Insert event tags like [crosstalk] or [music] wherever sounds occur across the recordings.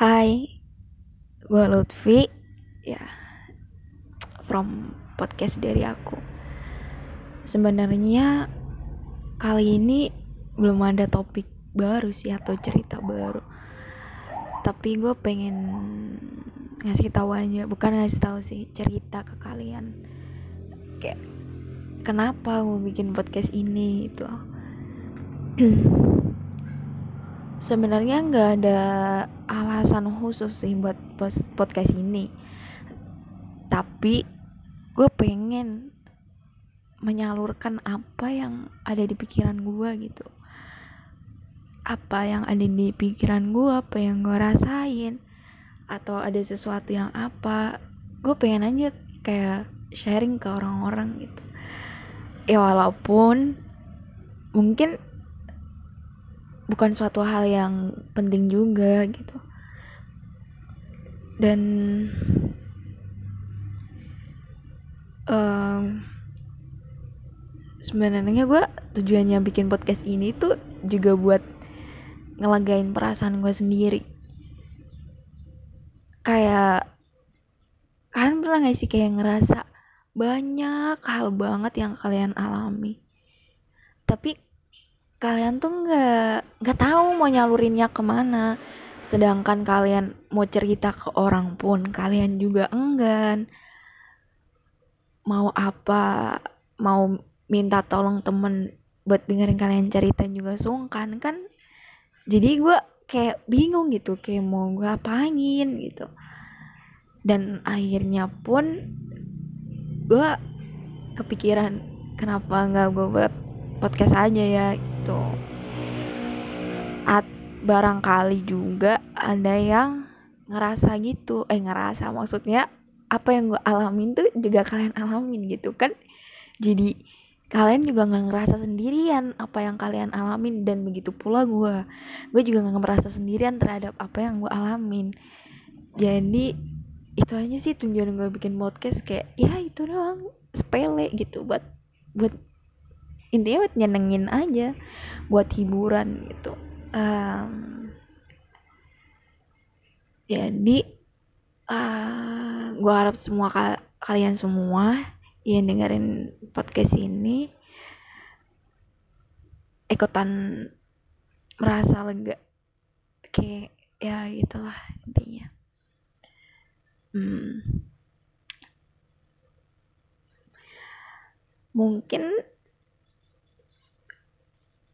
Hai, gue Lutfi, ya from podcast dari aku. Sebenarnya kali ini belum ada topik baru sih atau cerita baru. Tapi gue pengen ngasih tahu aja, bukan ngasih tahu sih, cerita ke kalian. Kayak kenapa gue bikin podcast ini itu. [clears throat] sebenarnya nggak ada alasan khusus sih buat podcast ini. Tapi gue pengen menyalurkan apa yang ada di pikiran gue gitu. Apa yang ada di pikiran gue apa yang gue rasain atau ada sesuatu yang apa gue pengen aja kayak sharing ke orang-orang gitu. Ya walaupun mungkin bukan suatu hal yang penting juga gitu. Dan um, sebenarnya gue tujuannya bikin podcast ini tuh juga buat ngelagain perasaan gue sendiri. Kayak kalian pernah gak sih kayak ngerasa banyak hal banget yang kalian alami? Tapi kalian tuh nggak nggak tahu mau nyalurinnya ke mana. Sedangkan kalian mau cerita ke orang pun kalian juga enggan. Mau apa? Mau minta tolong temen buat dengerin kalian cerita juga sungkan kan? Jadi gue kayak bingung gitu kayak mau gue apain gitu. Dan akhirnya pun gue kepikiran kenapa nggak gue buat podcast aja ya gitu barangkali juga ada yang ngerasa gitu. Eh ngerasa maksudnya apa yang gue alamin tuh juga kalian alamin gitu kan. Jadi kalian juga nggak ngerasa sendirian apa yang kalian alamin. Dan begitu pula gue gue juga nggak merasa sendirian terhadap apa yang gue alamin. Jadi itu aja sih tujuan gue bikin podcast kayak ya itu doang. Sepele gitu. Buat buat intinya buat nyenengin aja. Buat hiburan gitu um, jadi uh, ah, gue harap semua ka kalian semua yang dengerin podcast ini ikutan merasa lega kayak ya itulah intinya hmm. mungkin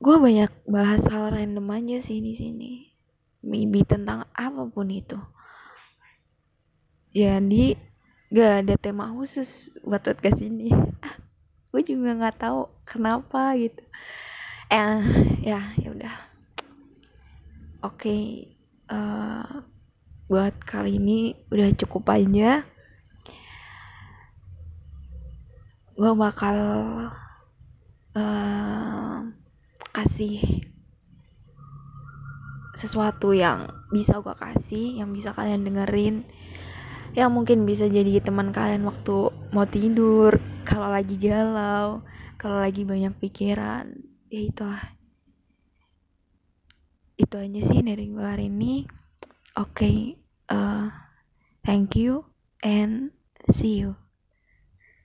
gue banyak bahas hal random aja sih di sini. Maybe tentang apa pun itu. Jadi gak ada tema khusus buat podcast ini. [laughs] Gue juga nggak tahu kenapa gitu. Eh ya ya udah. Oke okay, uh, eh, buat kali ini udah cukup aja. Gue bakal uh, kasih sesuatu yang bisa gue kasih yang bisa kalian dengerin yang mungkin bisa jadi teman kalian waktu mau tidur kalau lagi galau kalau lagi banyak pikiran ya itulah. Itu aja sih dari gue hari ini. Oke okay, uh, thank you and see you